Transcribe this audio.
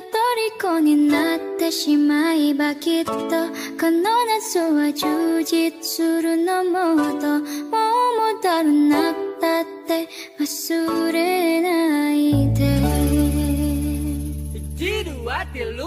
虜になってしまえばきっとこの夏は充実するのもっともう戻るなったって忘れないで。Jidu hati lu